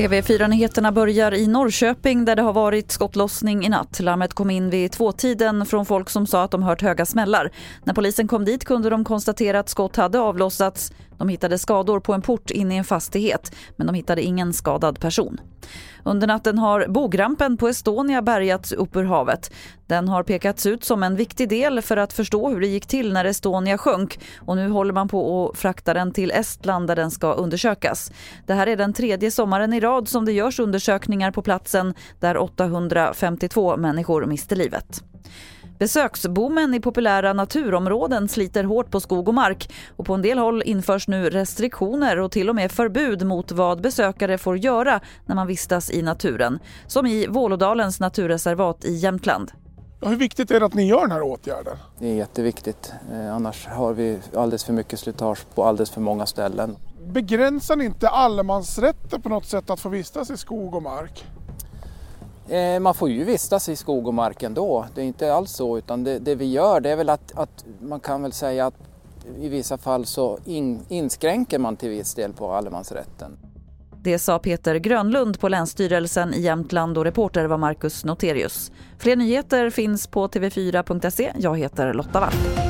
TV4-nyheterna börjar i Norrköping där det har varit skottlossning i natt. Larmet kom in vid tvåtiden från folk som sa att de hört höga smällar. När polisen kom dit kunde de konstatera att skott hade avlossats. De hittade skador på en port inne i en fastighet men de hittade ingen skadad person. Under natten har bogrampen på Estonia bärgats upp ur havet. Den har pekats ut som en viktig del för att förstå hur det gick till när Estonia sjönk och nu håller man på att frakta den till Estland där den ska undersökas. Det här är den tredje sommaren i rad som det görs undersökningar på platsen där 852 människor miste livet. Besöksboomen i populära naturområden sliter hårt på skog och mark och på en del håll införs nu restriktioner och till och med förbud mot vad besökare får göra när man vistas i naturen. Som i Vålådalens naturreservat i Jämtland. Hur viktigt är det att ni gör den här åtgärden? Det är jätteviktigt. Eh, annars har vi alldeles för mycket slitage på alldeles för många ställen. Begränsar ni inte allemansrätten på något sätt att få vistas i skog och mark? Eh, man får ju vistas i skog och mark ändå. Det är inte alls så utan det, det vi gör det är väl att, att, man kan väl säga att i vissa fall så in, inskränker man till viss del på allemansrätten. Det sa Peter Grönlund på Länsstyrelsen i Jämtland och reporter var Marcus Noterius. Fler nyheter finns på tv4.se. Jag heter Lotta Wall.